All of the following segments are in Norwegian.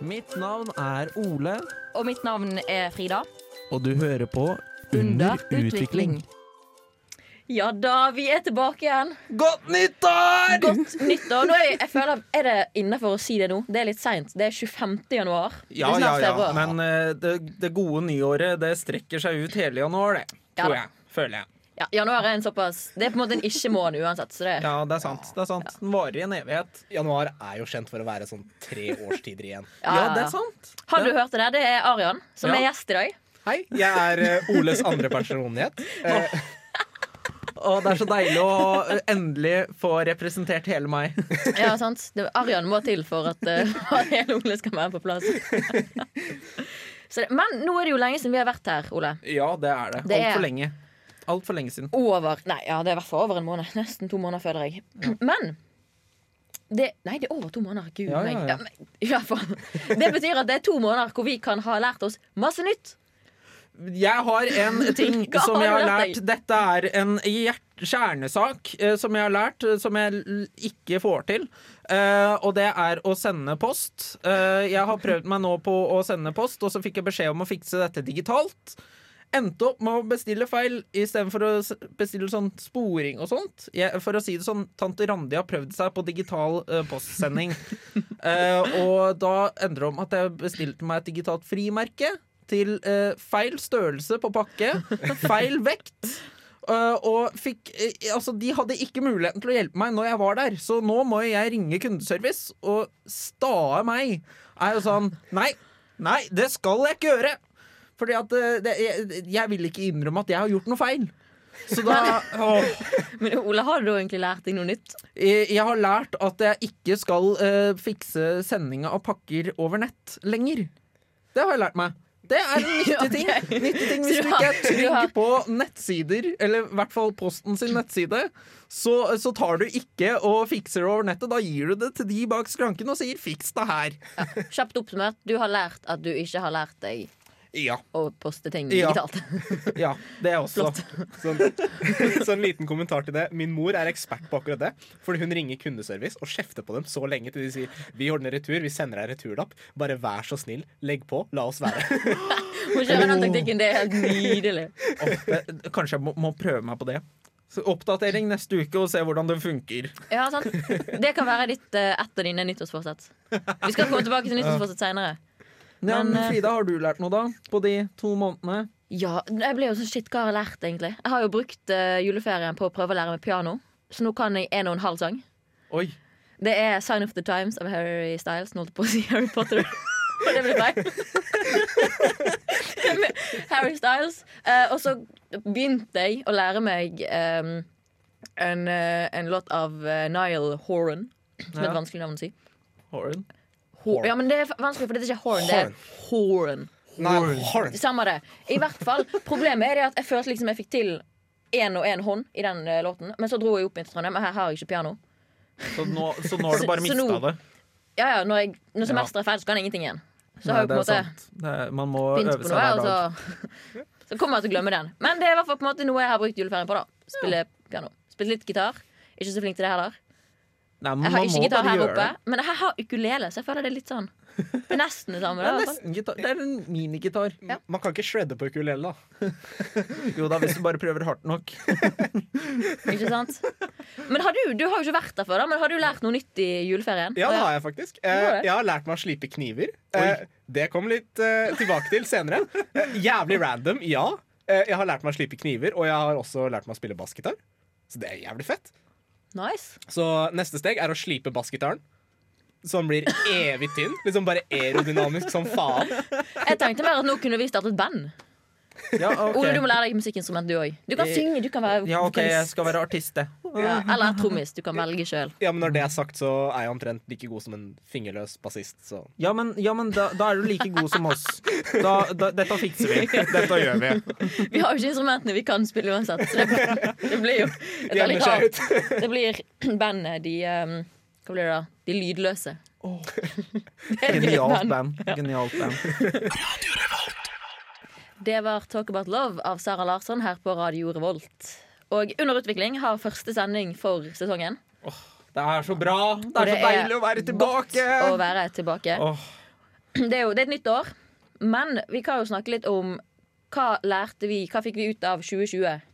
Mitt navn er Ole, Og mitt navn er Frida. og du hører på Under utvikling. Ja da, vi er tilbake igjen. Godt nyttår! Godt nyttår. Nå er, jeg, jeg føler, er det innafor å si det nå? Det er litt seint. Det er 25. januar. Ja, ja, ja. Men uh, det, det gode nyåret, det strekker seg ut hele januar, det. Tror ja. jeg. Føler jeg. Ja, januar er en såpass Det er på en måte en ikke-måned uansett. Så det, Ja, det er sant. Det er sant. Den varer i en evighet. Januar er jo kjent for å være sånn tre årstider igjen. ja, Ja, det er sant. Har du hørt det der, det er Arian, som Ja. er gjest i dag. Hei, jeg er eh, Oles andre personlighet. Eh, Og det er så deilig å eh, endelig få representert hele meg. Ja, sant? Det, Arian må til for at uh, hele Ole skal være på plass. Så det, men nå er det jo lenge siden vi har vært her, Ole. Ja, det er det. Det Altfor lenge. Altfor lenge siden. Over Nei, ja, det er i hvert fall over en måned. Nesten to måneder, føler jeg. Men det, Nei, det er over to måneder. Gud Ja, ja, meg. ja. fall. Det betyr at det er to måneder hvor vi kan ha lært oss masse nytt. Jeg har en ting som jeg har lært. Dette er en kjernesak eh, som jeg har lært, eh, som jeg ikke får til. Eh, og det er å sende post. Eh, jeg har prøvd meg nå på å sende post, og så fikk jeg beskjed om å fikse dette digitalt. Endte opp med å bestille feil istedenfor å bestille sånn sporing og sånt. Jeg, for å si det sånn, tante Randi har prøvd seg på digital uh, postsending. uh, og da endte det om at jeg bestilte meg et digitalt frimerke til uh, feil størrelse på pakke, feil vekt. og fikk Altså, de hadde ikke muligheten til å hjelpe meg når jeg var der, så nå må jeg ringe kundeservice, og stae meg er jo sånn Nei, nei, det skal jeg ikke gjøre! Fordi at eh, det, jeg, jeg vil ikke innrømme at jeg har gjort noe feil. Så da. Men Ole, har du egentlig lært deg noe nytt? Jeg jeg har lært at jeg ikke skal uh, fikse sendinga av pakker over nett lenger. Det har jeg lært meg. Det er en nyttig ting. Nyttig ting Hvis du ikke er trygg på nettsider, eller i hvert fall Posten sin nettside, så, så tar du ikke og fikser det over nettet. Da gir du det til de bak skranken og sier 'fiks det her'. Kjapt oppsummert, du har lært at du ikke har lært deg Ja. Og poste ting Ja. digitalt. ja det er også. sånn, så en liten kommentar til det. Min mor er ekspert på akkurat det. Fordi hun ringer kundeservice og kjefter på dem så lenge til de sier vi ordner retur, vi sender deg returlapp. Bare vær så snill, legg på, la oss være. Hun kjører den taktikken, det er helt nydelig. Åh, Kanskje jeg må, må prøve meg på det. Så oppdatering neste uke og se hvordan det funker. Ja, sant? Det kan være ditt, eh, et av dine nyttårsforsett. Vi skal komme tilbake til nyttårsforsett seinere. Ja, Men, eh, Frida, har du lært noe da? På de to månedene? Ja, jeg ble jo sånn shit, hva har jeg lært egentlig? Jeg har jo brukt uh, juleferien på å prøve å lære meg piano. Så nå kan jeg en og en halv sang. Oi. Det er 'Sign of the Times' av Harry Styles. Nå holdt jeg på å si Harry Potter. Og det ble feil. Harry Styles. Uh, og så begynte jeg å lære meg um, en, uh, en låt av Niall Horan. Som er et vanskelig navn å si. Horan. Ho ja, men det er vanskelig, for det er ikke horn, det er horn. Nei, horn. Samme det. I hvert fall. Problemet er det at jeg følte liksom jeg fikk til én og én hånd i den eh, låten. Men så dro jeg opp inn til Trondheim, og her har jeg ikke piano. Så nå, så nå har du bare så mista nå- det? Ja, ja, Når, jeg, når semesteret er ferdig, så kan jeg ingenting igjen. Så Nei, jeg det på en er måte sant. Det er, man må begynt øve på seg noe, hver og dag. så, så kommer jeg til å glemme den. Men det er i hvert fall på en måte noe jeg har brukt juleferien på. da Spille piano. Spille litt gitar. Ikke så flink til det heller. Nei, Jeg har ikke gitar her oppe, det. men jeg har ukulele, så jeg føler det er litt sånn Det er nesten det samme. Det er nesten gitar. Det er en minigitar. Ja. Man kan ikke shredde på ukulele, da. Jo da, hvis du bare prøver hardt nok. Ikke sant? Men har du, du har jo ikke vært der før, da Men har du lært noe nytt i juleferien? Ja, det har jeg faktisk. Eh, jeg har lært meg å slipe kniver. Eh, det kommer litt eh, tilbake til senere. Eh, jævlig random, ja. Eh, jeg har lært meg å slipe kniver, og jeg har også lært meg å spille bassgitar. Så det er jævlig fett. Nice. Så neste steg er å slipe bassgitaren. Så den blir evig tynn. Liksom bare aerodynamisk som faen. Jeg tenkte mer at nå kunne vi startet band. Ja, okay. Ole, du må lære deg musikkinstrument, du òg. Du kan Eh, synge, du kan være Ja, ok, jeg skal være artist, det. Ja, eller trommis. Du kan velge sjøl. Ja, men når det er sagt, så er jeg omtrent like god som en fingerløs bassist. Så Ja, men, ja, men da, da er du like god som oss. Da, da, dette fikser vi. Dette gjør vi. Vi har jo ikke instrumentene vi kan spille uansett. Så det, det blir jo et veldig rart. Det blir bandet de um, Hva blir det da? De lydløse. Gøy Genialt band. band. Genialt band. Det var Talk About Love av Sara Larsson her på Radio Revolt. Og Under utvikling har første sending for sesongen. Det er så bra! Det er det så er deilig å være tilbake! Å være tilbake. Oh. det er jo det er et nytt år. Men vi kan jo snakke litt om hva lærte vi, hva fikk vi ut av 2020?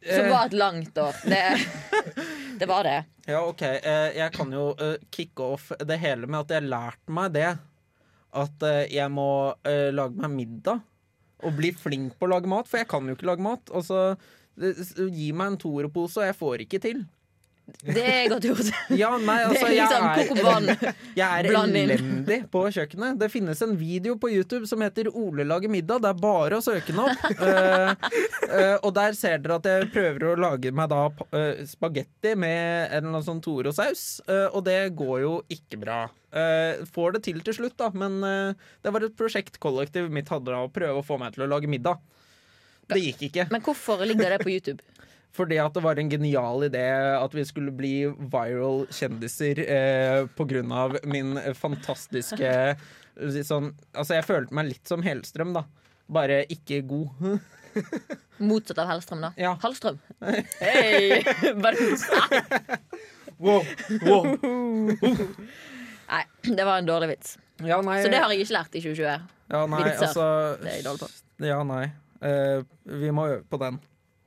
Som Eh. var et langt år. Det, det var det. Ja, OK. Eh, jeg kan jo eh, kicke off det hele med at jeg lærte meg det. At jeg må lage meg middag. Og bli flink på å lage mat, for jeg kan jo ikke lage mat. Og så eh, Gi meg en Toro-pose, og jeg får ikke til. Det er godt gjort. Ja, nei, Det altså, er liksom jeg kok. Jeg er elendig på kjøkkenet. Det finnes en video på YouTube som heter 'Ole lager middag'. Det er bare å søke den opp. Uh, uh, og der ser dere at jeg prøver å lage meg da uh, spagetti med en eller annen sånn Toro-saus. og det går jo ikke bra. Får det til til slutt, da, men det var et prosjekt kollektivet mitt hadde da, å prøve å få meg til å lage middag. Det gikk ikke. Men hvorfor ligger det på YouTube? Fordi at det var en genial idé at vi skulle bli viral kjendiser eh, av min fantastiske sånn, Altså, jeg følte meg litt som Helstrøm, da. Bare ikke god. Motsatt av Hellstrøm, da. Ja. Hallstrøm. Hei! Bare- Wow, wow. Nei, det var en dårlig vits. Ja, nei, Så det har jeg ikke lært i 2020. ja, nei vitser. altså Det er jeg dårlig på. Ja, nei. Uh, vi må øve på den.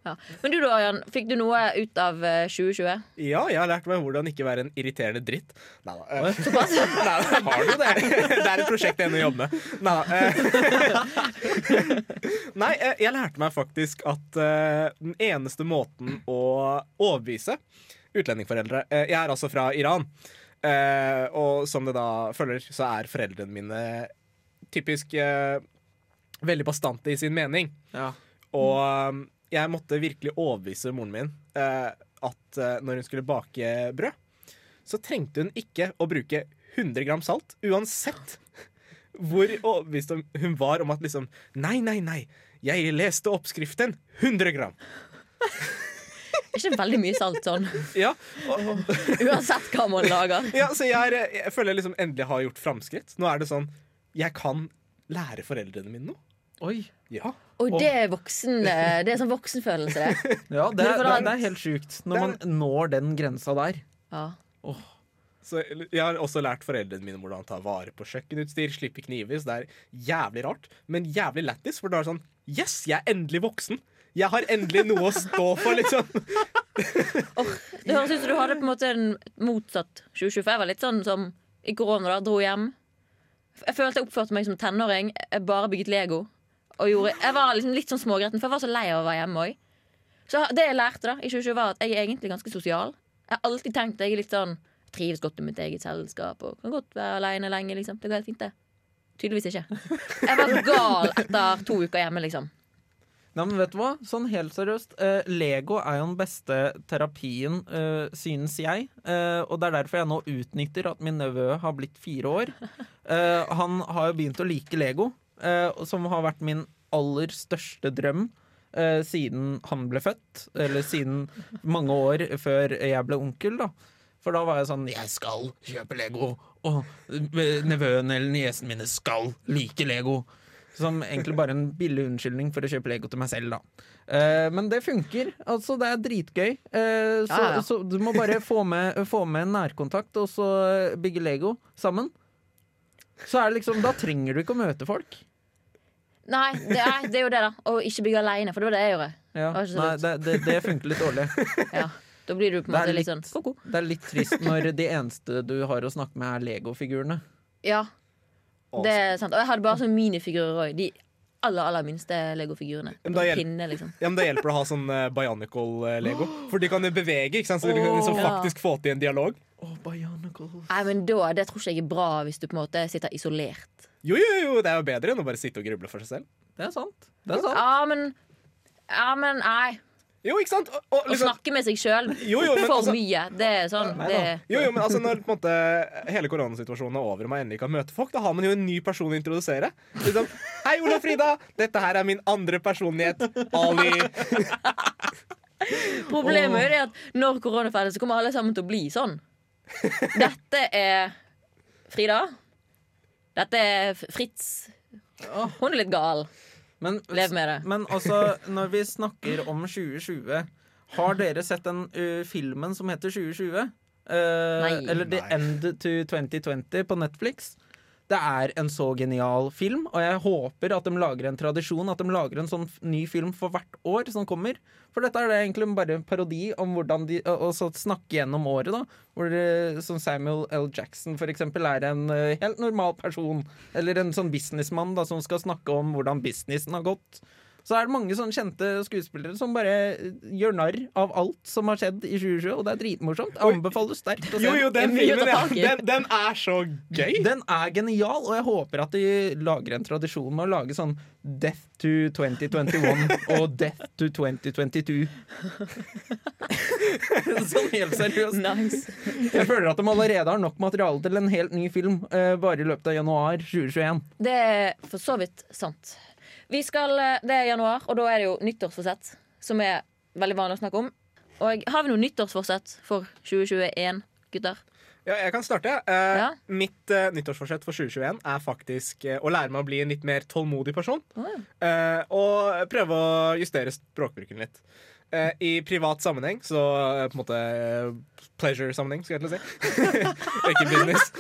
Ja. Men du da, Jan, Fikk du noe ut av eh, 2020? Ja, jeg har lært meg hvordan ikke være en irriterende dritt. Nei da. eh, Såpass? Nei, da. Har du det? Det er et prosjekt jeg ennå jobber med. Nei da. eh. Nei, eh, jeg lærte meg faktisk at eh, den eneste måten å overbevise utlendingforeldre eh, Jeg er altså fra Iran. eh, og som det da følger, så er foreldrene mine typisk eh, veldig bastante i sin mening. Ja. Og jeg måtte virkelig overbevise moren min eh, at eh, når hun skulle bake brød, så trengte hun ikke å bruke 100 gram salt, uansett hvor overbevist hun var om at liksom Nei, nei, nei, jeg leste oppskriften 100 gram. Ikke veldig mye salt sånn. Ja, og, Uansett hva man lager. ja så jeg, er, jeg føler jeg liksom endelig har gjort framskritt. Nå er det sånn Jeg kan lære foreldrene mine noe. Oi. Ja. Og det er voksen eh, Det er sånn voksenfølelse, det. Ja, det, er- det, det er helt sjukt når man når den grensa der. Ja. Så jeg har også lært foreldrene mine hvordan ta vare på kjøkkenutstyr, slippe kniver. Så det er jævlig rart, men jævlig lættis. For da er det sånn Yes, jeg er endelig voksen! Jeg har endelig noe å stå for, liksom. Det høres ut som du hadde på en måte en motsatt 2025. Jeg var litt sånn som i korona, da. Dro hjem. Jeg følte jeg oppførte meg som tenåring. Jeg bare bygget Lego. Jeg var liksom litt sånn smågretten, for jeg var så lei av å være hjemme òg. Så det jeg lærte da i 2020, var at jeg er egentlig ganske sosial. Jeg har alltid tenkt at jeg er litt sånn trives godt i mitt eget selskap og kan godt være aleine lenge. liksom Det går helt fint, det. Tydeligvis ikke. Jeg var gal etter to uker hjemme, liksom. Nei, men vet du hva? Sånn helt seriøst. eh, Lego er jo den beste terapien, eh, synes jeg. Eh, og det er derfor jeg nå utnytter at min nevø har blitt fire år. Eh, han har jo begynt å like Lego, som har vært min aller største drøm. eh, siden han ble født, eller siden mange år før jeg ble onkel. da For da var jeg sånn Jeg skal kjøpe Lego, og eh, nevøen eller niesen mine skal like Lego. Som egentlig bare en billig unnskyldning for å kjøpe Lego til meg selv, da. Eh, men det funker. Altså, det er dritgøy. Eh, så, Ja, ja. så du må bare få med, få med en nærkontakt og så bygge Lego sammen. Så er det liksom, Da trenger du ikke å møte folk. Nei, det er, det er jo det, da. Å ikke bygge aleine, for det var det jeg gjorde. Ja, Det nei, det, det, det funker litt dårlig. Ja. Da blir du på en måte litt litt- sånn ko-ko. Det er litt trist når de eneste du har å snakke med, er Lego-figurene. Ja, det er sant. Og jeg hadde bare sånne minifigurer òg. De aller aller minste legofigurene. Da hjel- liksom. Ja, men Da hjelper det å ha sånn uh, Bionicle-lego. For de kan jo bevege, ikke sant? så de kan liksom faktisk få til en dialog. Oh, Bionicles. Nei, men da, Det tror ikke jeg er bra hvis du på en måte sitter isolert. Jo, jo, jo, det er jo bedre enn å bare sitte og gruble for seg selv. Det er sant. Det er sant. Ja, men Ja, men nei. Jo, ikke sant? Og, og Å liksom, snakke med seg sjøl Jo, jo, men for altså- mye, det er sånn det, jo, jo, men altså Når på en måte, hele koronasituasjonen er over og man endelig kan møte folk, da har man jo en ny person å introdusere. Liksom, Hei, Ola Frida! Dette her er min andre personlighet. Ali. Problemet er at når korona er ferdig, så kommer alle sammen til å bli sånn. Dette er Frida. Dette er Fritz. Hun er litt gal. Men, Lev med det. men altså, når vi snakker om 2020 Har dere sett den uh, filmen som heter 2020? Uh, Nei. Eller The Nei. End to 2020 på Netflix? Det er en så genial film, og jeg håper at de lager en tradisjon, at de lager en sånn ny film for hvert år som kommer. For dette er det egentlig bare en parodi om hvordan de Og så snakke gjennom året, da. Hvor som Samuel L. Jackson for eksempel er en eh, helt normal person. Eller en sånn businessmann da som skal snakke om hvordan businessen har gått. Så er det mange sånne kjente skuespillere som bare eh, gjør narr av alt som har skjedd i 2020, og det er dritmorsomt. Jeg anbefaler sterkt å se. Jo, jo, den er filmen, ja, den, den er så gøy. Den er genial, og jeg håper at de lager en tradisjon med å lage sånn Death to 2021 og Death to 2022. sånn helt seriøst. Nice. Jeg føler at de allerede har nok materiale til en helt ny film eh, bare i løpet av januar 2021. Det er for så vidt sant. Vi skal, eh, Det er januar, og da er det jo nyttårsforsett, som er veldig vanlig å snakke om. Og Har vi noe nyttårsforsett for 2021, gutter? Ja, jeg kan starte. Uh, Ja. Mitt uh, nyttårsforsett for 2021 er faktisk uh, å lære meg å bli en litt mer tålmodig person. Oh, ja. Og prøve å justere språkbruken litt. I privat sammenheng, så på en måte pleasure-sammenheng, skal jeg til å si. Ikke business.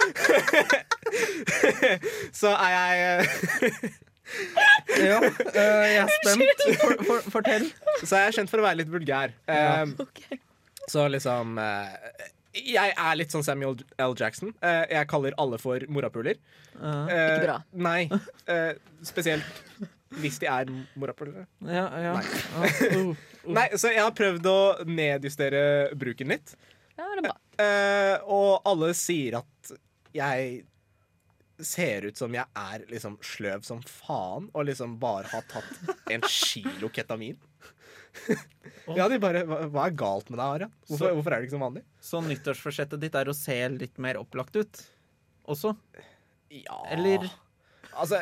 så er jeg Ja, eh, jeg er spent. For, for, fortell. Så er jeg kjent for å være litt vulgær. Eh, okay. Så liksom uh, Jeg er litt sånn Samuel L. Jackson. Eh, jeg kaller alle for morapuler. Uh, Eh, Ikke bra. Nei. Eh, spesielt hvis de er morapulere. ja, ja. Nei. Uh, uh. Nei, så jeg har prøvd å nedjustere bruken litt. Ja, det er bra. Eh, og alle sier at jeg ser ut som jeg er liksom sløv som faen og liksom bare har tatt en kilo ketamin. ja, de bare hva, hva er galt med deg, Arian? Hvorfor, Så- hvorfor er det ikke som vanlig? Så nyttårsforsettet ditt er å se litt mer opplagt ut også? Ja Eller Altså,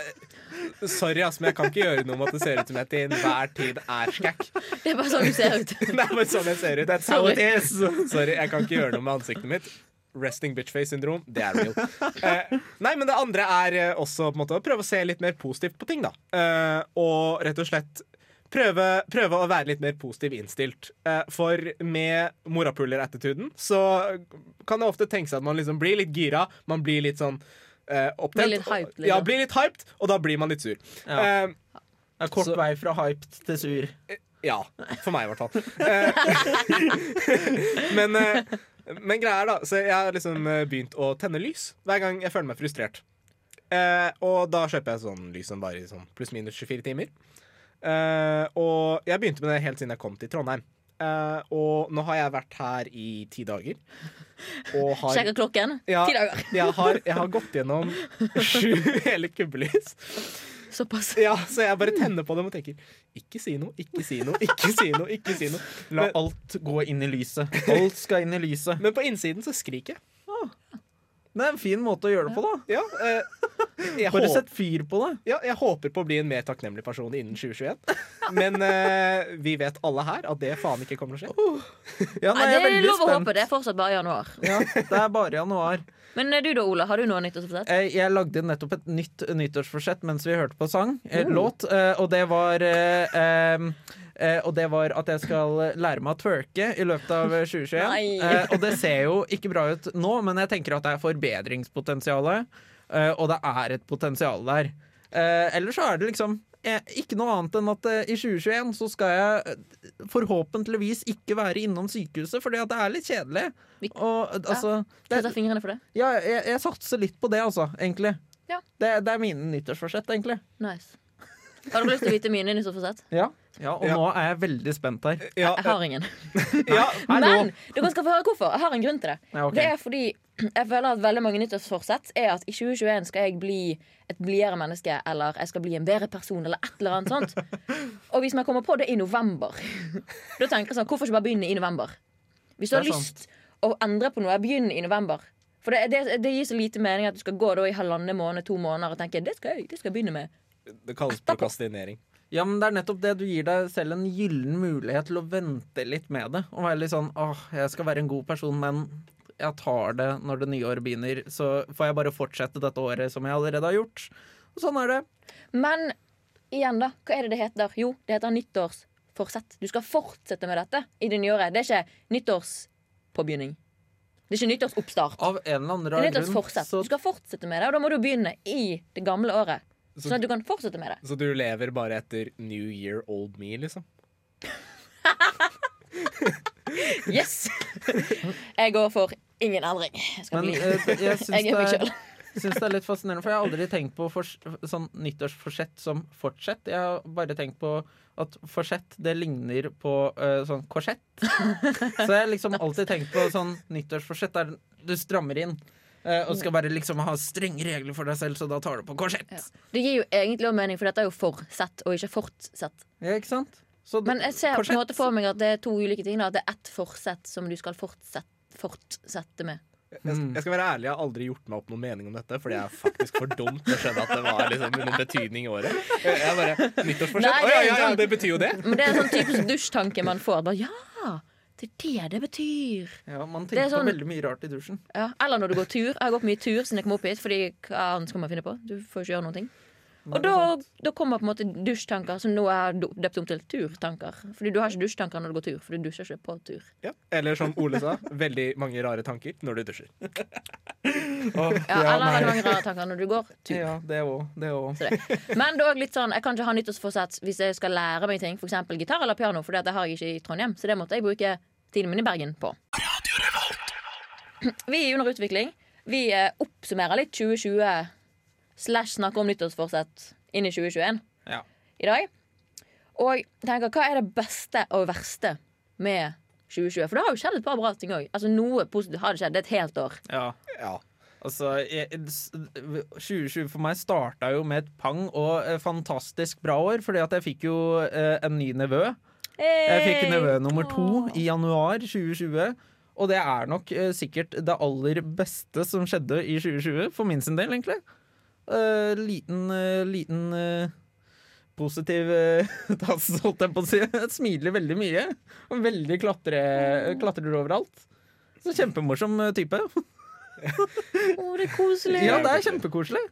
sorry, ass, men jeg kan ikke gjøre noe med at det ser ut som jeg til enhver tid er skækk. Det er bare sånn du ser ut. Det er bare sånn jeg ser ut. That's how it is! Sorry, jeg kan ikke gjøre noe med ansiktet mitt. Resting bitchface-syndrom, det er real. Eh, nei, men det andre er eh, også på en måte å prøve å se litt mer positivt på ting, da. Eh, og rett og slett prøve, prøve å være litt mer positiv innstilt. Eh, for med morapuler-attituden så kan det ofte tenke seg at man liksom blir litt gira. Man blir litt sånn eh, opptent. Blir litt hyped, liksom. Ja, blir litt hyped, og da blir man litt sur. Ja. Eh, Det er kort Så- vei fra hyped til sur. ja, for meg i hvert fall. Eh, men, eh, men greia er da Så jeg har liksom eh, begynt å tenne lys hver gang jeg føler meg frustrert. Eh, og da kjøper jeg sånn lys som varer i sånn pluss-minus 24 timer. Eh, og jeg begynte med det helt siden jeg kom til Trondheim. Eh, og nå har jeg vært her i ti dager. Og har Sjekker klokken. Ja. Ti dager. jeg har, jeg har gått gjennom sju hele kubbelys. Såpass. Ja, så jeg bare tenner på dem og tenker ikke si noe, ikke si noe, ikke si noe. ikke si noe La alt gå inn i lyset. Alt skal inn i lyset. Men på innsiden så skriker jeg. Det er en fin måte å gjøre det på, da. Ja, eh, jeg, Bare sett fyr på det. ja, jeg håper på å bli en mer takknemlig person innen 2021. Men eh, vi vet alle her at det faen ikke kommer til å skje. Ja, Nei, nei, det er lov å håpe. Det er fortsatt bare januar. Ja, det er bare januar. Men eh, du da, Ola? Har du noe nyttårsforsett? Eh, Jeg lagde nettopp et nytt nyttårsforsett mens vi hørte på sang, eh, Oh. låt, eh, og det var eh, eh, Og det var at jeg skal lære meg å twerke i løpet av 2021. Eh, og det ser jo ikke bra ut nå, men jeg tenker at det er forbedringspotensial, eh, og det er et potensial der. Eh, ellers så er det liksom eh, ikke noe annet enn at i 2021 så skal jeg forhåpentligvis ikke være innom sykehuset, fordi at det er litt kjedelig. Og altså det, ja, jeg, jeg satser litt på det, altså, egentlig. Ja. Det, det er mine nyttårsforsett, egentlig. Nice. Har du lyst til å vite mine nyttårsforsett? Ja, Og Ja. nå er jeg veldig spent her. Ja, Jeg har ingen. ja, Men dere skal få høre hvorfor. Jeg har en grunn til det. Ja, ok. Det er fordi jeg føler at veldig mange nyttårsforsett er at i 2021 skal jeg bli et blidere menneske, eller jeg skal bli en bedre person, eller et eller annet sånt. Og hvis man kommer på det i november, da tenker jeg sånn Hvorfor ikke bare begynne i november? Hvis du har er lyst å endre på noe, begynn i november. For det, det, det gir så lite mening at du skal gå da i halvannen måned, to måneder og tenke det skal jeg, det skal jeg begynne med. det kalles prokastinering. Ja, men det er nettopp det. Du gir deg selv en gyllen mulighet til å vente litt med det. Og være litt sånn åh, jeg skal være en god person, men jeg tar det når det nye året begynner. Så får jeg bare fortsette dette året som jeg allerede har gjort. Og sånn er det. Men igjen, da. Hva er det det heter? Jo, det heter nyttårsforsett. Du skal fortsette med dette i det nye året. Det er ikke nyttårspåbegynning. Det er ikke nyttårsoppstart. Av en eller annen Det rar er nyttårsforsett. så Du skal fortsette med det, og da må du begynne i det gamle året. Sånn at du kan fortsette med det. Så du lever bare etter New Year Old Me, liksom? Yes! Jeg går for ingen endring. Jeg skal Men bli eh, jeg syns Jeg er meg det, sjøl. syns det er litt fascinerende, for jeg har aldri tenkt på fors, sånn nyttårsforsett som fortsett. Jeg har bare tenkt på at forsett, det ligner på eh, sånn korsett. Så jeg har liksom alltid tenkt på sånn nyttårsforsett der du strammer inn. eh, og skal bare liksom ha strenge regler for deg selv, så da tar du på korsett. Ja. Det gir jo egentlig også mening, for dette er jo forsett og ikke fortsett. Ja, ikke sant? Så Men jeg ser på en måte for meg at det er to ulike ting. Da. At det er ett forsett som du skal fortsette, fortsette med. Jeg, jeg skal være ærlig, jeg har aldri gjort meg opp noen mening om dette, fordi jeg er faktisk for dum til å skjønne at det var liksom noen betydning i året. Jeg, jeg bare, Nyttårsforsett? Å ja, ja, ja, det betyr jo det. Men det er en sånn typisk dusjtanke man får. Bare, ja, det er det det betyr. Ja, man er tenker sånn- på veldig mye rart i dusjen. Ja. Eller når du går tur. Jeg har gått mye tur siden jeg kom opp hit. Fordi hva annet skal man finne på? Du får ikke gjøre noen ting. Og da, da kommer på en måte dusjtanker som nå er døpt om til turtanker. Fordi du har ikke dusjtanker når du går tur, for du dusjer ikke på tur. Ja. Eller som Ole sa, veldig mange rare tanker når du dusjer. oh, Ja, ja, eller nei. veldig mange rare tanker når du går tur. Ja, det òg. Det òg. Men det er også litt sånn, jeg kan ikke ha nyttårsforsett hvis jeg skal lære meg ting, f.eks. gitar eller piano, for det har jeg ikke i Trondheim. Så det måtte jeg bruke tiden min i Bergen på. Vi er under utvikling. Vi eh, oppsummerer litt 2020 slash snakke om nyttårsforsett inn i 2021 Ja. i dag. Og tenker, hva er det beste og verste med 2020? For det har jo skjedd et par bra ting òg. Altså, noe positivt har det skjedd. Det er et helt år. ja. Ja. Altså, 2020 for meg starta jo med et pang og et fantastisk bra år, fordi at jeg fikk jo eh, en ny nevø. Jeg fikk nevø nummer to i januar 2020. Og det er nok eh, sikkert det aller beste som skjedde i 2020, for min sin del, egentlig. Eh, liten uh, liten uh, positiv uh, tass, holdt jeg på å si. Smiler veldig mye. Og veldig klatre, klatrer overalt. Så Kjempemorsom type. Å, det er koselig. Ja, det er kjempekoselig.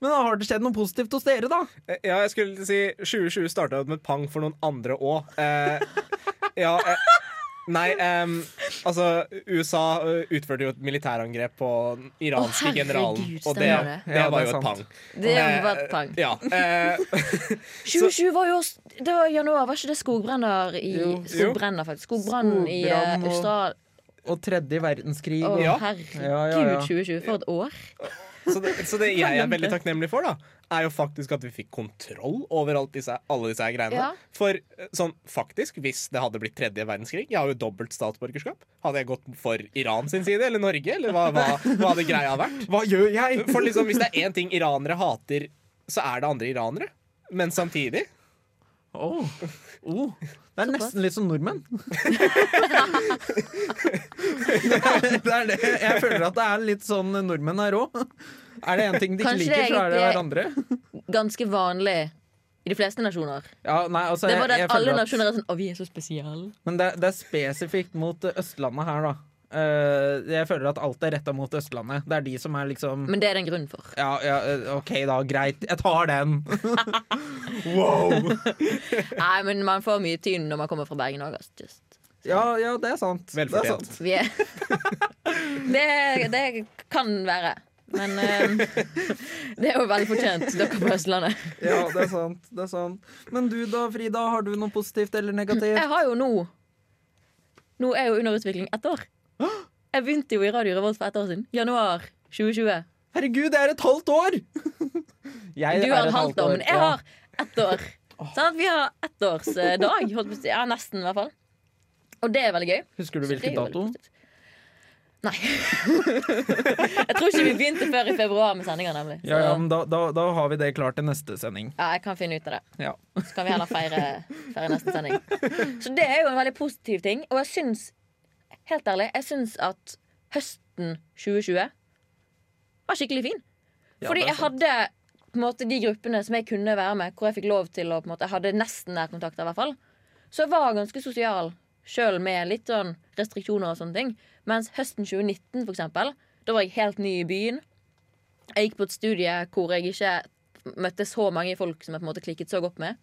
Men har det skjedd noe positivt hos dere, da? Ja, jeg skulle si 2020 starta med et pang for noen andre òg. Eh, ja eh, Nei, um, altså USA eh, utførte jo et militærangrep på den iranske herregud, generalen. Og det, det. det var jo et pang. Det Eh, var et pang. Ja. Eh, 2020 var jo Det var januar, var ikke det skogbrenner i. Skogbrenner, faktisk. Skogbrann i eh, og- Australia. Og tredje verdenskrig. Å, herregud, Ja, ja, ja. 2020. For et år. Så, det, så det jeg er veldig takknemlig for, da er jo faktisk at vi fikk kontroll over alt disse, alle disse her greiene. Ja. For eh, sånn faktisk, hvis det hadde blitt tredje verdenskrig Jeg har jo dobbelt statsborgerskap. Hadde jeg gått for Iran sin side eller Norge? Eller hva, hva, hva hadde greia vært? Hva gjør jeg? For liksom, hvis det er én ting iranere hater, så er det andre iranere. Men samtidig Åh. Oh. Det er nesten litt som nordmenn. det er det. Jeg føler at det er litt sånn nordmenn her òg. Er det én ting de ikke liker, så er det hverandre. Ganske vanlig i de fleste nasjoner. Ja, nei, altså, Det var det at alle nasjoner er sånn Å, vi er så spesielle. Men det, det er spesifikt mot Østlandet her, da. Eh, jeg føler at alt er retta mot Østlandet. Det er de som er liksom Men det er det en grunn for. Ja, ja, eh, OK da, greit. Jeg tar den. wow. Nei, men man får mye tyn når man kommer fra Bergen òg. Ja, ja, det er sant. Det er sant. Vi er det, det kan være. Men um, det er jo velfortjent, dere på Østlandet. Ja, det er sant. Det er sant. Men du da, Frida, har du noe positivt eller negativt? Jeg har jo nå Nå er jo under utvikling ett år. Jeg begynte jo i Radio Revolt for ett år siden. Januar 2020. Herregud, det er et halvt år! Jeg Du har et halvt år, men jeg ja. har ett år. Sånn at vi har ettårsdag. si. Ja, nesten, i hvert fall. Og det er veldig gøy. Husker du hvilken dato? Nei. jeg tror ikke vi begynte før i februar med sendinga, nemlig. Så Ja, ja, men da, da, da har vi det klart til neste sending. ja, jeg kan finne ut av det. Ja. Så kan vi heller feire, feire neste sending. Så det er jo en veldig positiv ting. Og jeg syns, helt ærlig, jeg syns at høsten 2020 var skikkelig fin. Fordi jeg hadde på en måte de gruppene som jeg kunne være med, hvor jeg fikk lov til å på en måte, Jeg hadde nesten nærkontakter, i hvert fall. Så jeg var ganske sosial, sjøl med litt sånn restriksjoner og sånne ting. Mens høsten 2019, for eksempel, da var jeg helt ny i byen. Jeg gikk på et studie hvor jeg ikke møtte så mange folk som jeg på en måte klikket så godt med.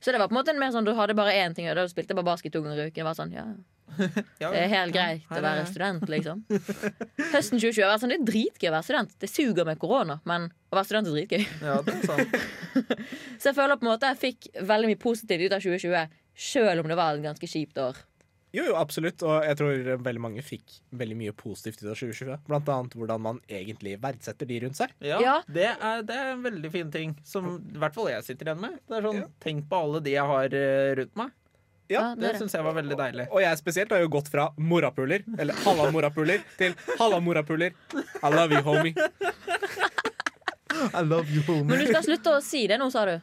Så det var på en måte en mer sånn, du hadde bare én ting, og da spilte jeg bare basket to ganger i uken. Det var sånn, ja, Ja, Det er helt greit å være student, liksom. Høsten 2020 har vært sånn, det er dritgøy å være student. Det suger med korona, men å være student er dritgøy. Ja, det er sant. Så jeg føler på en måte jeg fikk veldig mye positivt ut av 2020, sjøl om det var et ganske kjipt år. Jo, jo, absolutt. Og jeg tror veldig mange fikk veldig mye positivt ut av 2020. Blant annet hvordan man egentlig verdsetter de rundt seg. Ja, Ja. Det, er, det er en veldig fin ting som i hvert fall jeg sitter igjen med. Det er sånn, Ja. Tenk på alle de jeg har eh, rundt meg. Ja, Det syns jeg var veldig deilig. Og jeg spesielt har jo gått fra morapuler, eller halla morapuler, til halla morapuler. I love you, homie. I love you, homie. Men du skal slutte å si det nå, sa du.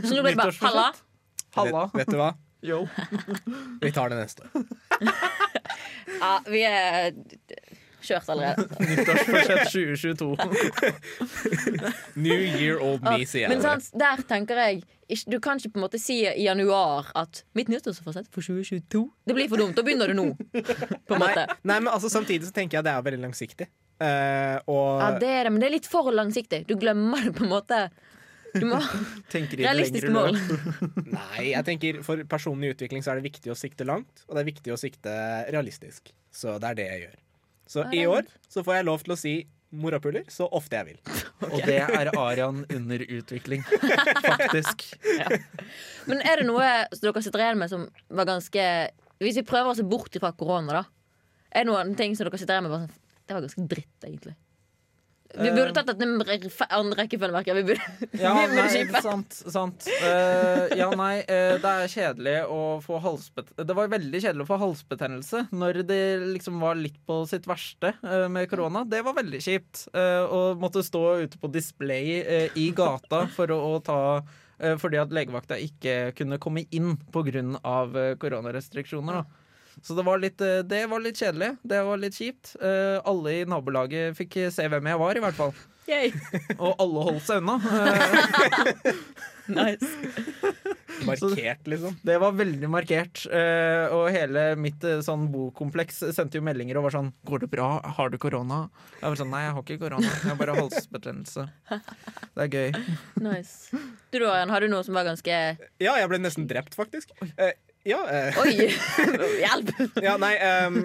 Så nå blir det bare halla. Halla. Vet, vet du hva? Yo. Vi tar det neste. Ja, vi er kjørt allerede. Nyttårsforsett 2022. New year old me, sier Men jeg. Men sant, der tenker jeg Du kan ikke på en måte si i januar at mitt nyttårsforsett for 2022 Det blir for dumt. Da begynner du nå. Nei, måte. nei, men altså, samtidig så tenker jeg det er veldig langsiktig. Uh, og Ja, det er det, men det er litt for langsiktig. Du glemmer det på en måte. Du må Tenker Realistiske mål. Nei, jeg tenker for personlig utvikling så er det viktig å sikte langt, og det er viktig å sikte realistisk. Så det er det jeg gjør. Så i år så får jeg lov til å si morapuler så ofte jeg vil. Og det er Arian under utvikling, faktisk. Men er det noe som dere sitter igjen med som var ganske Hvis vi prøver å se bort fra korona, da. Er det noen ting som dere sitter igjen med bare sånn Det var ganske dritt, egentlig. Vi burde tatt dette annen rekkefølge, merker. Vi burde, Ja, vi burde nei, sant. sant. Uh, ja, nei, uh, det er kjedelig å få halsbet... Det var veldig kjedelig å få halsbetennelse når det liksom var litt på sitt verste uh, med korona. Det var veldig kjipt. eh, Å måtte stå ute på display eh, i gata for å, å ta eh, fordi at legevakta ikke kunne komme inn pga. Koronarestriksjoner. Da. Så det var, litt, eh, det var litt kjedelig. Det var litt kjipt. Eh, alle i nabolaget fikk se hvem jeg var, i hvert fall. Yay. Og alle holdt seg unna. Nice. Markert, liksom. Det var veldig markert. eh, og hele mitt sånn bokompleks sendte jo meldinger og var sånn 'Går det bra? Har du korona?' Jeg var sånn 'Nei, jeg har ikke korona. Jeg har bare halsbetennelse'. Det er gøy. nice. Du da, har du noe som var ganske Ja, jeg ble nesten drept, faktisk. Ja, eh, Oi! Hjelp! ja, nei um,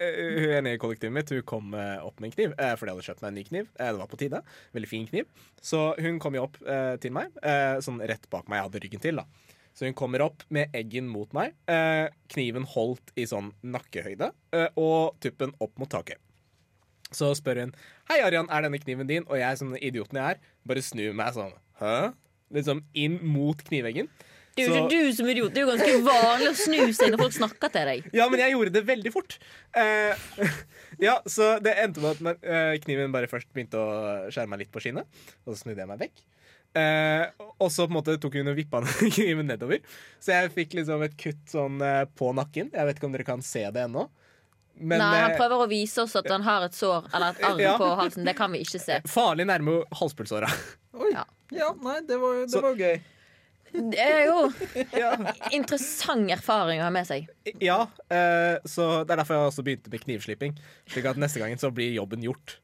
Hun ene i kollektivet mitt Hun kom eh, opp med en kniv, fordi jeg hadde kjøpt meg en ny kniv. Det var på tide. Veldig fin kniv. Så hun kom jo opp eh, til meg, eh, sånn rett bak meg. Jeg hadde ryggen til, da. Så hun kommer opp med eggen mot meg. Kniven holdt i sånn nakkehøyde, eh, og tuppen opp mot taket. Så spør hun Hei, Arian, er denne kniven din? Og jeg, som den idioten jeg er, bare snur meg sånn Hæ? Liksom inn mot kniveggen. Det er jo ikke du som idiot. Det er jo ganske vanlig å snu seg når folk snakker til deg. Ja, men jeg gjorde det veldig fort. Eh, ja, Så det endte med at eh, kniven bare først begynte å skjære meg litt på skinnet. Og så snudde jeg meg vekk. Eh, og så på en måte tok hun og vippa kniven nedover. Så jeg fikk liksom et kutt sånn eh, på nakken. Jeg vet ikke om dere kan se det ennå. Men Nei, Han eh, prøver å vise oss at han har et sår eller et arr Ja. på halsen. Det kan vi ikke se. farlig nærme halspulsåra. Oi. Ja. Ja, nei, det var, det Så- var gøy. Det er jo ja. interessant erfaring å ha med seg. ja eh, så det er derfor jeg også begynte med knivslipping. Slik at neste gangen så blir jobben gjort.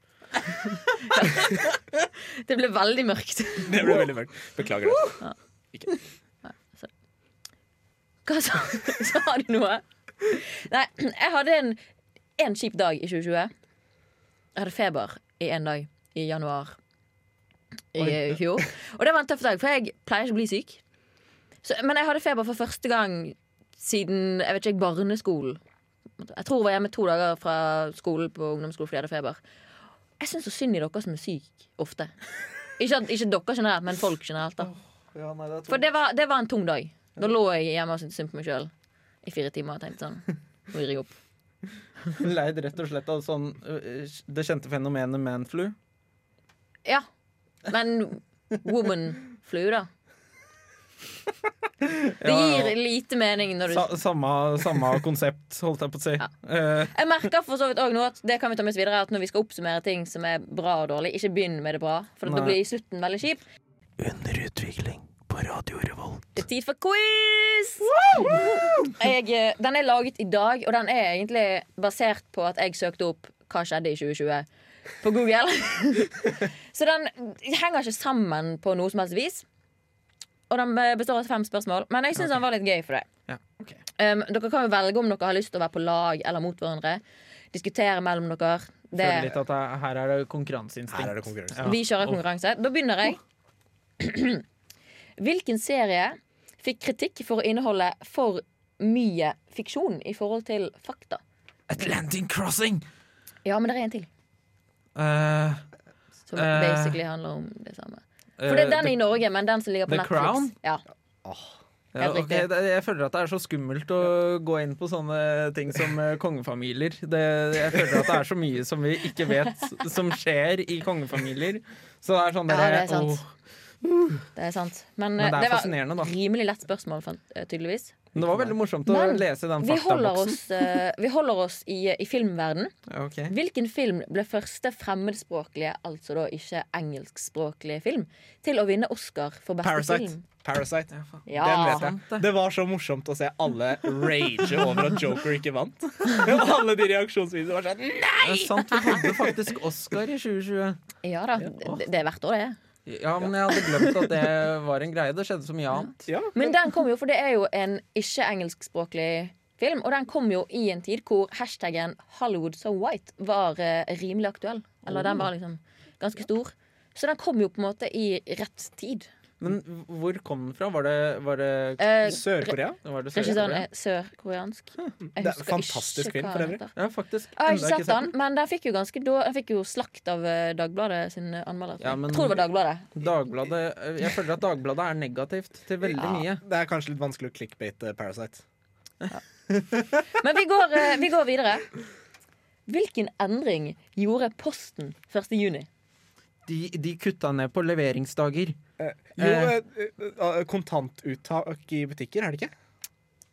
Det ble veldig mørkt. Det ble veldig mørkt. Beklager det. Ikke. Hva sa, sa du noe? Nei, jeg hadde en, en kjip dag i 2020. Jeg hadde feber i en dag i januar i fjor. Og det var en tøff dag, for jeg pleier ikke å bli syk. Så, men jeg hadde feber for første gang siden jeg vet ikke, barneskolen. Jeg tror jeg var hjemme to dager fra skolen på ungdomsskolen fordi jeg hadde feber. Jeg syns så synd i dere som er syke ofte. Ikke, ikke dere generelt, men folk generelt. da Ja, nei, det For det var, det var en tung dag. Da lå jeg hjemme og syntes synd på meg sjøl i fire timer og tenkte sånn Nå vi jeg opp. Leid rett og slett av sånn øh, det kjente fenomenet manflu. Ja. Men woman-flu, da. Det gir lite mening når du Sa, samme, samme konsept, holdt jeg på å si. Ja. Eh, Jeg merker for så vidt òg nå at det kan vi ta med oss videre At når vi skal oppsummere ting som er bra og dårlig, ikke begynn med det bra. For da blir slutten veldig kjip. under utvikling på Radio Revolt. Det er tid for quiz! Jeg, eh, den er laget i dag, og den er egentlig basert på at jeg søkte opp hva skjedde i 2020 på Google. Så den henger ikke sammen på noe som helst vis. Og den består av fem spørsmål, men jeg syns den var litt gøy for deg. Ja, okay. Um, dere kan jo velge om dere har lyst til å være på lag eller mot hverandre. Diskutere mellom dere. Det, Føler litt at det, her er det konkurranseinstinkt. Er det konkurranse. Ja. vi kjører konkurranse. Da begynner jeg. Hvilken serie fikk kritikk for å inneholde for mye fiksjon i forhold til fakta? Atlantic Crossing! Ja, men det er en til. Uh, Som Eh. basically handler om det samme. For det er den i Norge, men den som ligger på The Netflix. Crown? Ja. Ja, Helt ok, riktig. det- jeg føler at det er så skummelt å gå inn på sånne ting som eh, kongefamilier. Det, jeg føler at det er så mye som vi ikke vet som skjer i kongefamilier. Så det er sånn Ja, dere, det er sant. Men, Men eh, det er det var da. rimelig lett spørsmål, eh, tydeligvis. Men det var veldig morsomt å Men lese den Vi holder faktaboksen. oss, eh, vi holder oss i, i filmverden. Okay. Hvilken film ble første fremmedspråklige, altså da ikke engelskspråklige film, til å vinne Oscar for beste Parasite. film? Parasite. Ja, faen. Ja. Den vet Sant det. Det var så morsomt å se alle rage over at Joker ikke vant. alle de reaksjonsvideoene var sånn Det er sant, vi hadde faktisk Oscar i 2020. Ja da, det, det er hvert år, det. Ja, men jeg hadde glemt at det var en greie. Det skjedde så mye annet. Ja, Men den kom jo, for det er jo en ikke-engelskspråklig film, og den kom jo i en tid hvor hashtaggen 'Hollywood so white' var eh, rimelig aktuell. Eller den var liksom ganske stor. Så den kom jo på en måte i rett tid. Men hvor kom den fra? Var det, var det, Eh, Sør-Korea. var det Regissøren Sør sånn, er sørkoreansk. Jeg Det er en fantastisk film, for øvrig. Ja, faktisk. Jeg har Enda ikke sett den, men den fikk jo ganske Den fikk jo slakt av eh, Dagbladet sin anmelder. Ja, men- Jeg tror det var Dagbladet. Dagbladet, jeg føler at Dagbladet er negativt til veldig Ja. mye. Det er kanskje litt vanskelig å clickbate Parasite. Men vi går, eh, vi går videre. Hvilken endring gjorde Posten 1. juni? De, de kutta ned på leveringsdager. Jo, Eh. jo, eh, kontantuttak i butikker, er det ikke?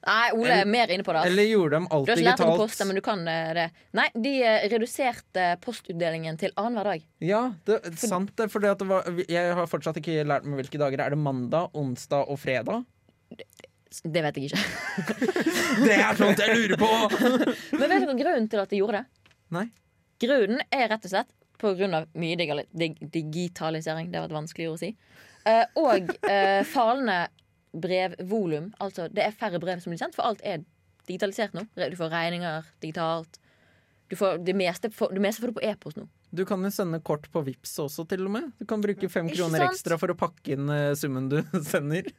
Nei, Ole er mer inne på det. Eller gjorde dem alt Du har ikke lært posten, digitalt? men du kan eh, det. Nei, de eh, reduserte postutdelingen til annenhver dag. Ja, det er sant det. For jeg har fortsatt ikke lært meg hvilke dager. Er det mandag, onsdag og fredag? Det vet jeg ikke. Det er sånt jeg lurer på! Men vet dere grunnen til at de gjorde det? Nei. Grunnen er rett og slett på grunn av mye dig digitalisering. Det var et vanskelig ord å si. Uh, og uh, falende brevvolum. Altså det er færre brev som blir sendt, for alt er digitalisert nå. Du får regninger digitalt. Du får det meste, får- det meste får du på e-post nå. Du kan jo sende kort på Vips også, til og med. Du kan bruke fem Ikke kroner sant? ekstra for å pakke inn uh, summen du sender.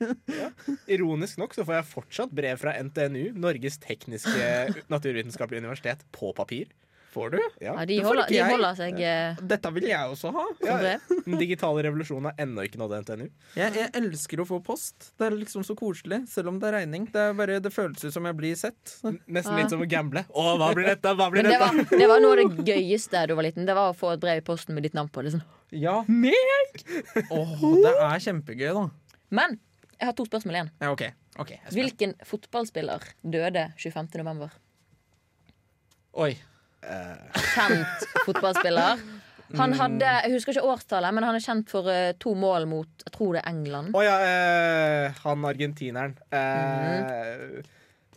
Ironisk nok så får jeg fortsatt brev fra NTNU, Norges tekniske naturvitenskapelige universitet, på papir. Får du? Ja. Ja, de, det får holder, ikke de jeg. holder seg eh, Dette vil jeg også ha. Ja. Den digitale revolusjonen har ennå ikke nådd NTNU. Jeg, jeg elsker å få post. Det er liksom så koselig, selv om det er regning. Det, er bare, det føles ut som jeg blir sett. Nesten litt som å gamble. Å, hva blir dette? Hva blir dette? det var, det var noe av det gøyeste da du var liten. Det var å få et brev i posten med ditt navn på. Det, sånn. Ja. Meg! oh, det er kjempegøy, da. Men jeg har to spørsmål igjen. Ja, okay. ok, jeg spent. Hvilken fotballspiller døde 25. november? Oi. Kjent fotballspiller. Han hadde, Jeg husker ikke årstallet, men han er kjent for uh, to mål mot jeg tror det er England. Å ja, eh, han argentineren. Eh,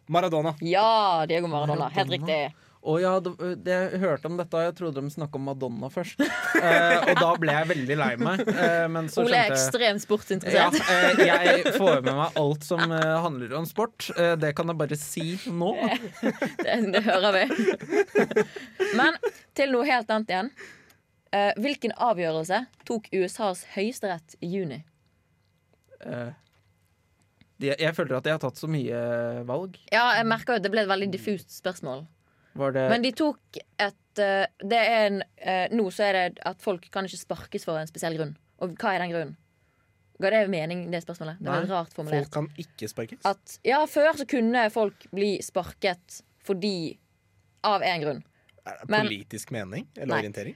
Maradona. Ja, Diego Maradona. Helt riktig. Å ja, det, det, jeg hørte om dette, og jeg trodde de snakka om Madonna først. Eh, og da ble jeg veldig lei meg. Eh, men så Ole er ekstremt sportsinteressert. ja, eh, jeg får med meg alt som eh, handler om sport. Eh, det kan jeg bare si nå. Det, det hører vi. Men til noe helt annet igjen. Eh, hvilken avgjørelse tok USAs høyesterett i juni? Eh, jeg føler at jeg har tatt så mye valg. Ja, jeg merker jo at Det ble et veldig diffust spørsmål. Var det Men de tok et eh, Det er en, eh, Nå så er det at folk kan ikke sparkes for en spesiell grunn. Og hva er den grunnen? Ga det mening, det spørsmålet? Det var Nei, rart formulert. Folk kan ikke sparkes. At, ja, før så kunne folk bli sparket fordi Av en grunn. Er det men- politisk mening eller Nei. orientering?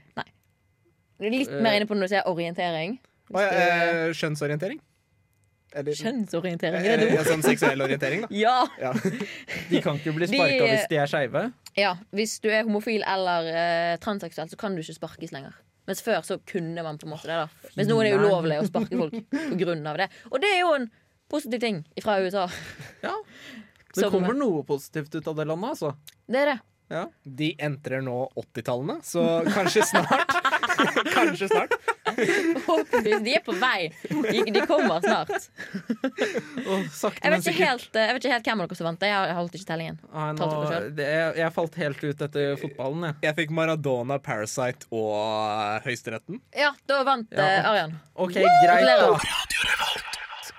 Litt mer inne på når du sier orientering. Å, ja, eh, skjønnsorientering? Eller Kjønnsorientering, eh, er det ja, sånn seksuell orientering, da. Ja! Ja. De kan ikke bli De- sparka hvis de er skeive. ja! Hvis du er homofil eller uh, transseksuell, så kan du ikke sparkes lenger. Mens før så kunne man på en måte det. da Mens nå er det ulovlig å sparke folk av det. Og det er jo en positiv ting fra USA. Ja. Det kommer noe positivt ut av det landet, altså. Det er det. Ja. De entrer nå 80-tallene, så kanskje snart Kanskje snart Forhåpentligvis. De er på vei. De, de kommer snart. Oh, sakte, Jeg vet ikke helt, eh, jeg vet ikke helt hvem av dere som vant. Jeg Jeg holdt ikke tellingen. Ah, nå, det på selv. det, jeg, jeg falt helt ut etter fotballen, jeg. Jeg fikk Maradona, Parasite og eh, Høyesteretten. Ja, da vant Ja. eh, Arian. OK, greit, da.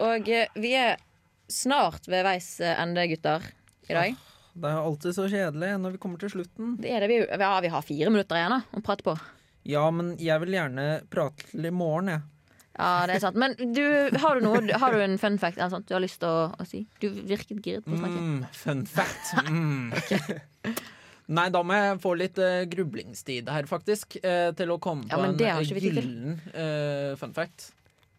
Og vi er snart ved veis ende, gutter, i dag. Det er alltid så kjedelig når vi kommer til slutten. Det er det vi, ja, vi har fire minutter igjen da, å prate på. Ja, men jeg vil gjerne prate til i morgen, jeg. Ja, det er sant. Men du, har, du noe, har du en fun fact eller sånt du har lyst til å, å si? Du virket giret på å snakke. Mm, fun fact. Mm. Nei, da må jeg få litt uh, grublingstid her, faktisk. Uh, til å komme Ja, på en eh, gyllen uh, fun fact.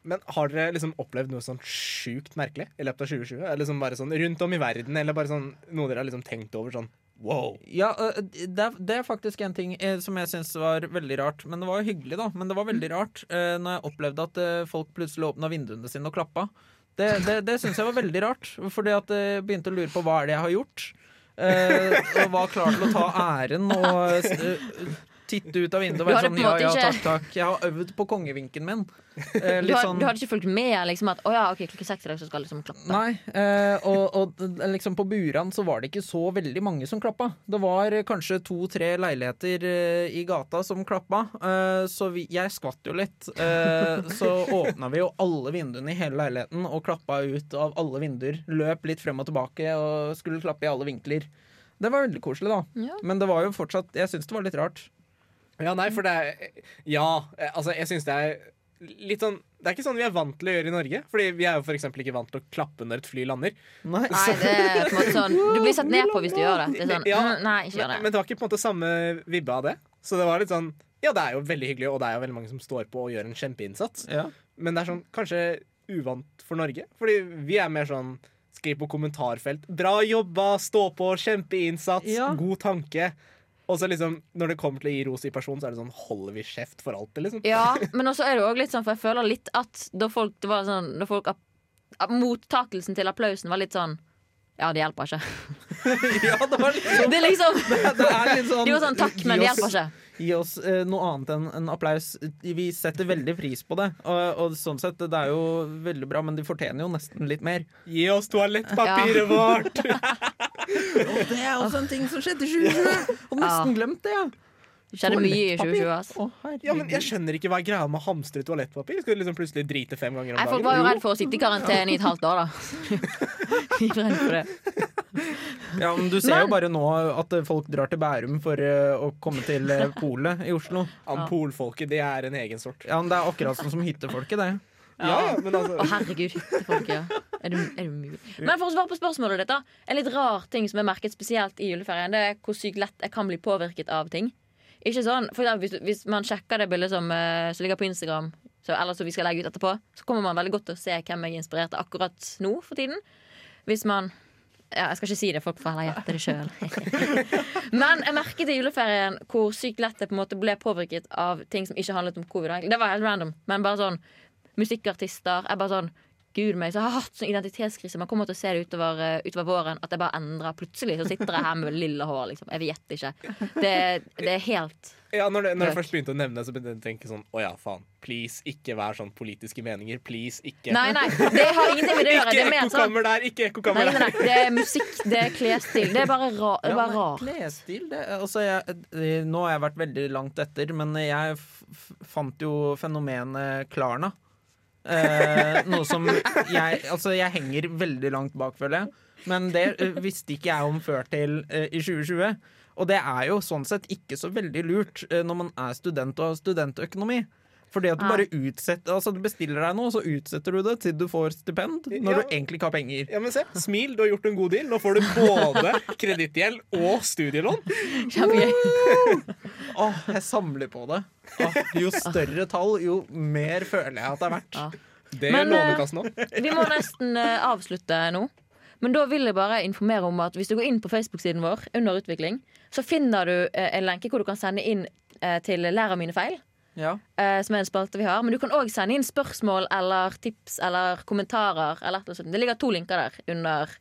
Men har dere liksom opplevd noe sånn sjukt merkelig i løpet av 2020? Eller liksom bare sånn rundt om i verden, eller bare sånn noe dere har liksom tenkt over sånn wow? Ja, det, er- det er faktisk en ting eh, som jeg syns var veldig rart. Men det var jo hyggelig, da. Men det var veldig rart uh, når jeg opplevde at folk plutselig åpna vinduene sine og klappa. Det, det, det syns jeg var veldig rart, fordi at jeg begynte å lure på hva er det jeg har gjort. Og var klar til å ta æren og titte ut av vinduet og være sånn ja, ja, takk, takk. Jeg har øvd på kongevinken min. Eh, Du, har, sånn du hadde ikke fulgt med liksom at ja, okay, klokka seks i dag så skal liksom klappe? Nei, eh, og, og liksom på Buran så var det ikke så veldig mange som klappa. Det var eh, kanskje to-tre leiligheter eh, i gata som klappa, eh, så vi, jeg skvatt jo litt. Eh, så åpna vi jo alle vinduene i hele leiligheten og klappa ut av alle vinduer. Løp litt frem og tilbake og skulle klappe i alle vinkler. Det var veldig koselig, da. Ja. Men det var jo fortsatt Jeg syns det var litt rart. Ja, nei, for det er Ja, eh, altså, jeg syns det er litt sånn Det er ikke sånn vi er vant til å gjøre i Norge. Fordi vi er jo for eksempel ikke vant til å klappe når et fly lander. Nei. Nei, det er på en måte sånn Du blir sett ned på hvis du gjør det. Det er sånn, Ja, mm, nei, ikke gjør Men, det. men det var ikke på en måte samme vibbe av det. Så det var litt sånn Ja, det er jo veldig hyggelig, og det er jo veldig mange som står på og gjør en kjempeinnsats. Ja. Men det er sånn kanskje uvant for Norge. Fordi vi er mer sånn Skriv på kommentarfelt. Bra jobba, stå på, kjempeinnsats, Ja. god tanke. Og så liksom, når det kommer til å gi ros i person, så er det sånn holder vi kjeft for alltid, liksom. Ja, men også er det òg litt sånn, for jeg føler litt at da folk, det var sånn, da folk Mottakelsen til applausen var litt sånn Ja, det hjelper ikke. ja, det var litt sånn Det er liksom det er litt sånn De var sånn takk, men det hjelper ikke. Gi oss eh, noe annet enn en applaus. Vi setter veldig pris på det. Og, og sånn sett, det er jo veldig bra, men de fortjener jo nesten litt mer. Gi oss toalettpapiret vårt! Og det er også en ting som skjedde i 2020! Og nesten glemt det, ja. Det skjedde mye i 2020. altså. Å. Ja, men Jeg skjønner ikke hva er greia med å hamstre toalettpapir. Skal du liksom plutselig drite fem ganger om Nei, dagen? Folk var jo redd for å sitte i karantene i et halvt år, da. De var redd for det. Ja, men du ser Men- jo bare nå at folk drar til Bærum for eh, å komme til eh, polet i Oslo. Ampolfolket, det er en egen sort. Ja, men Det er akkurat sånn som hyttefolket, det. Ja, men altså Å, herregud, hyttefolk, ja. Er det, er det mulig? Men for å svare på spørsmålet ditt, da. En litt rar ting som er merket spesielt i juleferien, det er hvor sykt lett jeg kan bli påvirket av ting. Ikke sånn, for eksempel, hvis, hvis man sjekker det bildet som, eh, som ligger på Instagram, så, eller som vi skal legge ut etterpå, så kommer man veldig godt til å se hvem jeg er inspirert av akkurat nå for tiden. Hvis man ja, Jeg skal ikke si det, folk får heller gjette det sjøl. Men jeg merket i juleferien hvor sykt lett jeg på en måte ble påvirket av ting som ikke handlet om covid. Det var helt random, men bare sånn musikkartister. Jeg bare sånn Gud meg, så jeg har hatt sånn identitetskrise. Man kommer til å se det utover, eh, utover våren. At jeg bare endrer Plutselig så sitter jeg her med lilla hår. Liksom. Jeg vet ikke. Det, det er helt Ja, når, det, når jeg først begynte å nevne det, så begynte jeg å tenke sånn Å ja, faen. Please, ikke vær sånn politiske meninger. Please, ikke. Nei, nei, det har ingenting med det å gjøre. Ikke er sånn ekkokammer der! Ikke ekkokammer der! nei, det er musikk, det er klesstil. Det er bare, ra det er bare rart. Klesstil, det altså jeg, Nå har jeg vært veldig langt etter, men jeg fant jo fenomenet Klarna. Eh, noe som jeg Altså, jeg henger veldig langt bak, føler jeg. Men det uh, visste ikke jeg om før til uh, i 2020. Og det er jo sånn sett ikke så veldig lurt når man er student og har studentøkonomi. Fordi at du bare utsetter Altså du bestiller deg noe, og så utsetter du det til du får stipend, når Ja. du egentlig ikke har penger. Ja, men se, Smil, du har gjort en god deal. Nå får du både kredittgjeld og studielån. Kjempegøy. Åh, jeg samler på det. Åh, jo større tall, jo mer føler jeg at det er verdt. Ja. Det Men, gjør eh, Lånekassen òg. Vi må nesten eh, avslutte nå. Men da vil jeg bare informere om at hvis du går inn på Facebook-siden vår, under utvikling, så finner du eh, en lenke hvor du kan sende inn til Lær av mine feil. Ja. uh, som er en spalte vi har. Men du kan òg sende inn spørsmål eller tips eller kommentarer. Eller. Det ligger to linker der under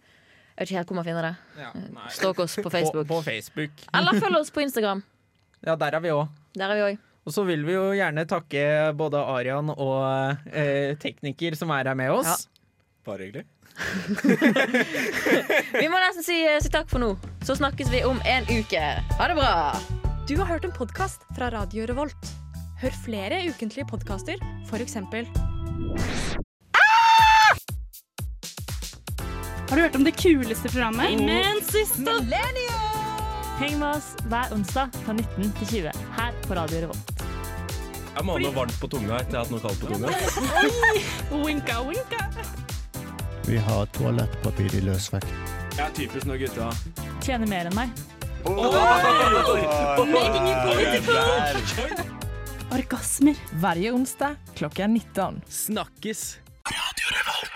Jeg vet ikke helt hvor man finner det. Ja, Stalk oss på Facebook. På, på Facebook. Eller følg oss på Instagram. Ja, der er vi òg. Og så vil vi jo gjerne takke både Arian og eh, tekniker som er her med oss. Bare hyggelig. Vi må nesten si, si takk for nå. Så snakkes vi om en uke. Ha det bra! Du har hørt en podkast fra Radio Revolt. Hør flere ukentlige podkaster, f.eks. Har du hørt om det kuleste programmet? Men siste Heng med oss hver onsdag fra 19 til 20 her på Radio Revolt. Jeg må ha noe varmt på tunga etter jeg har hatt noe kaldt på tunga. Winka, winka. Vi har toalettpapir i løsvekt. Jeg er typisk når gutta Tjener mer enn meg orgasmer. Hver onsdag klokka 19. Snakkes. Radio Revolt.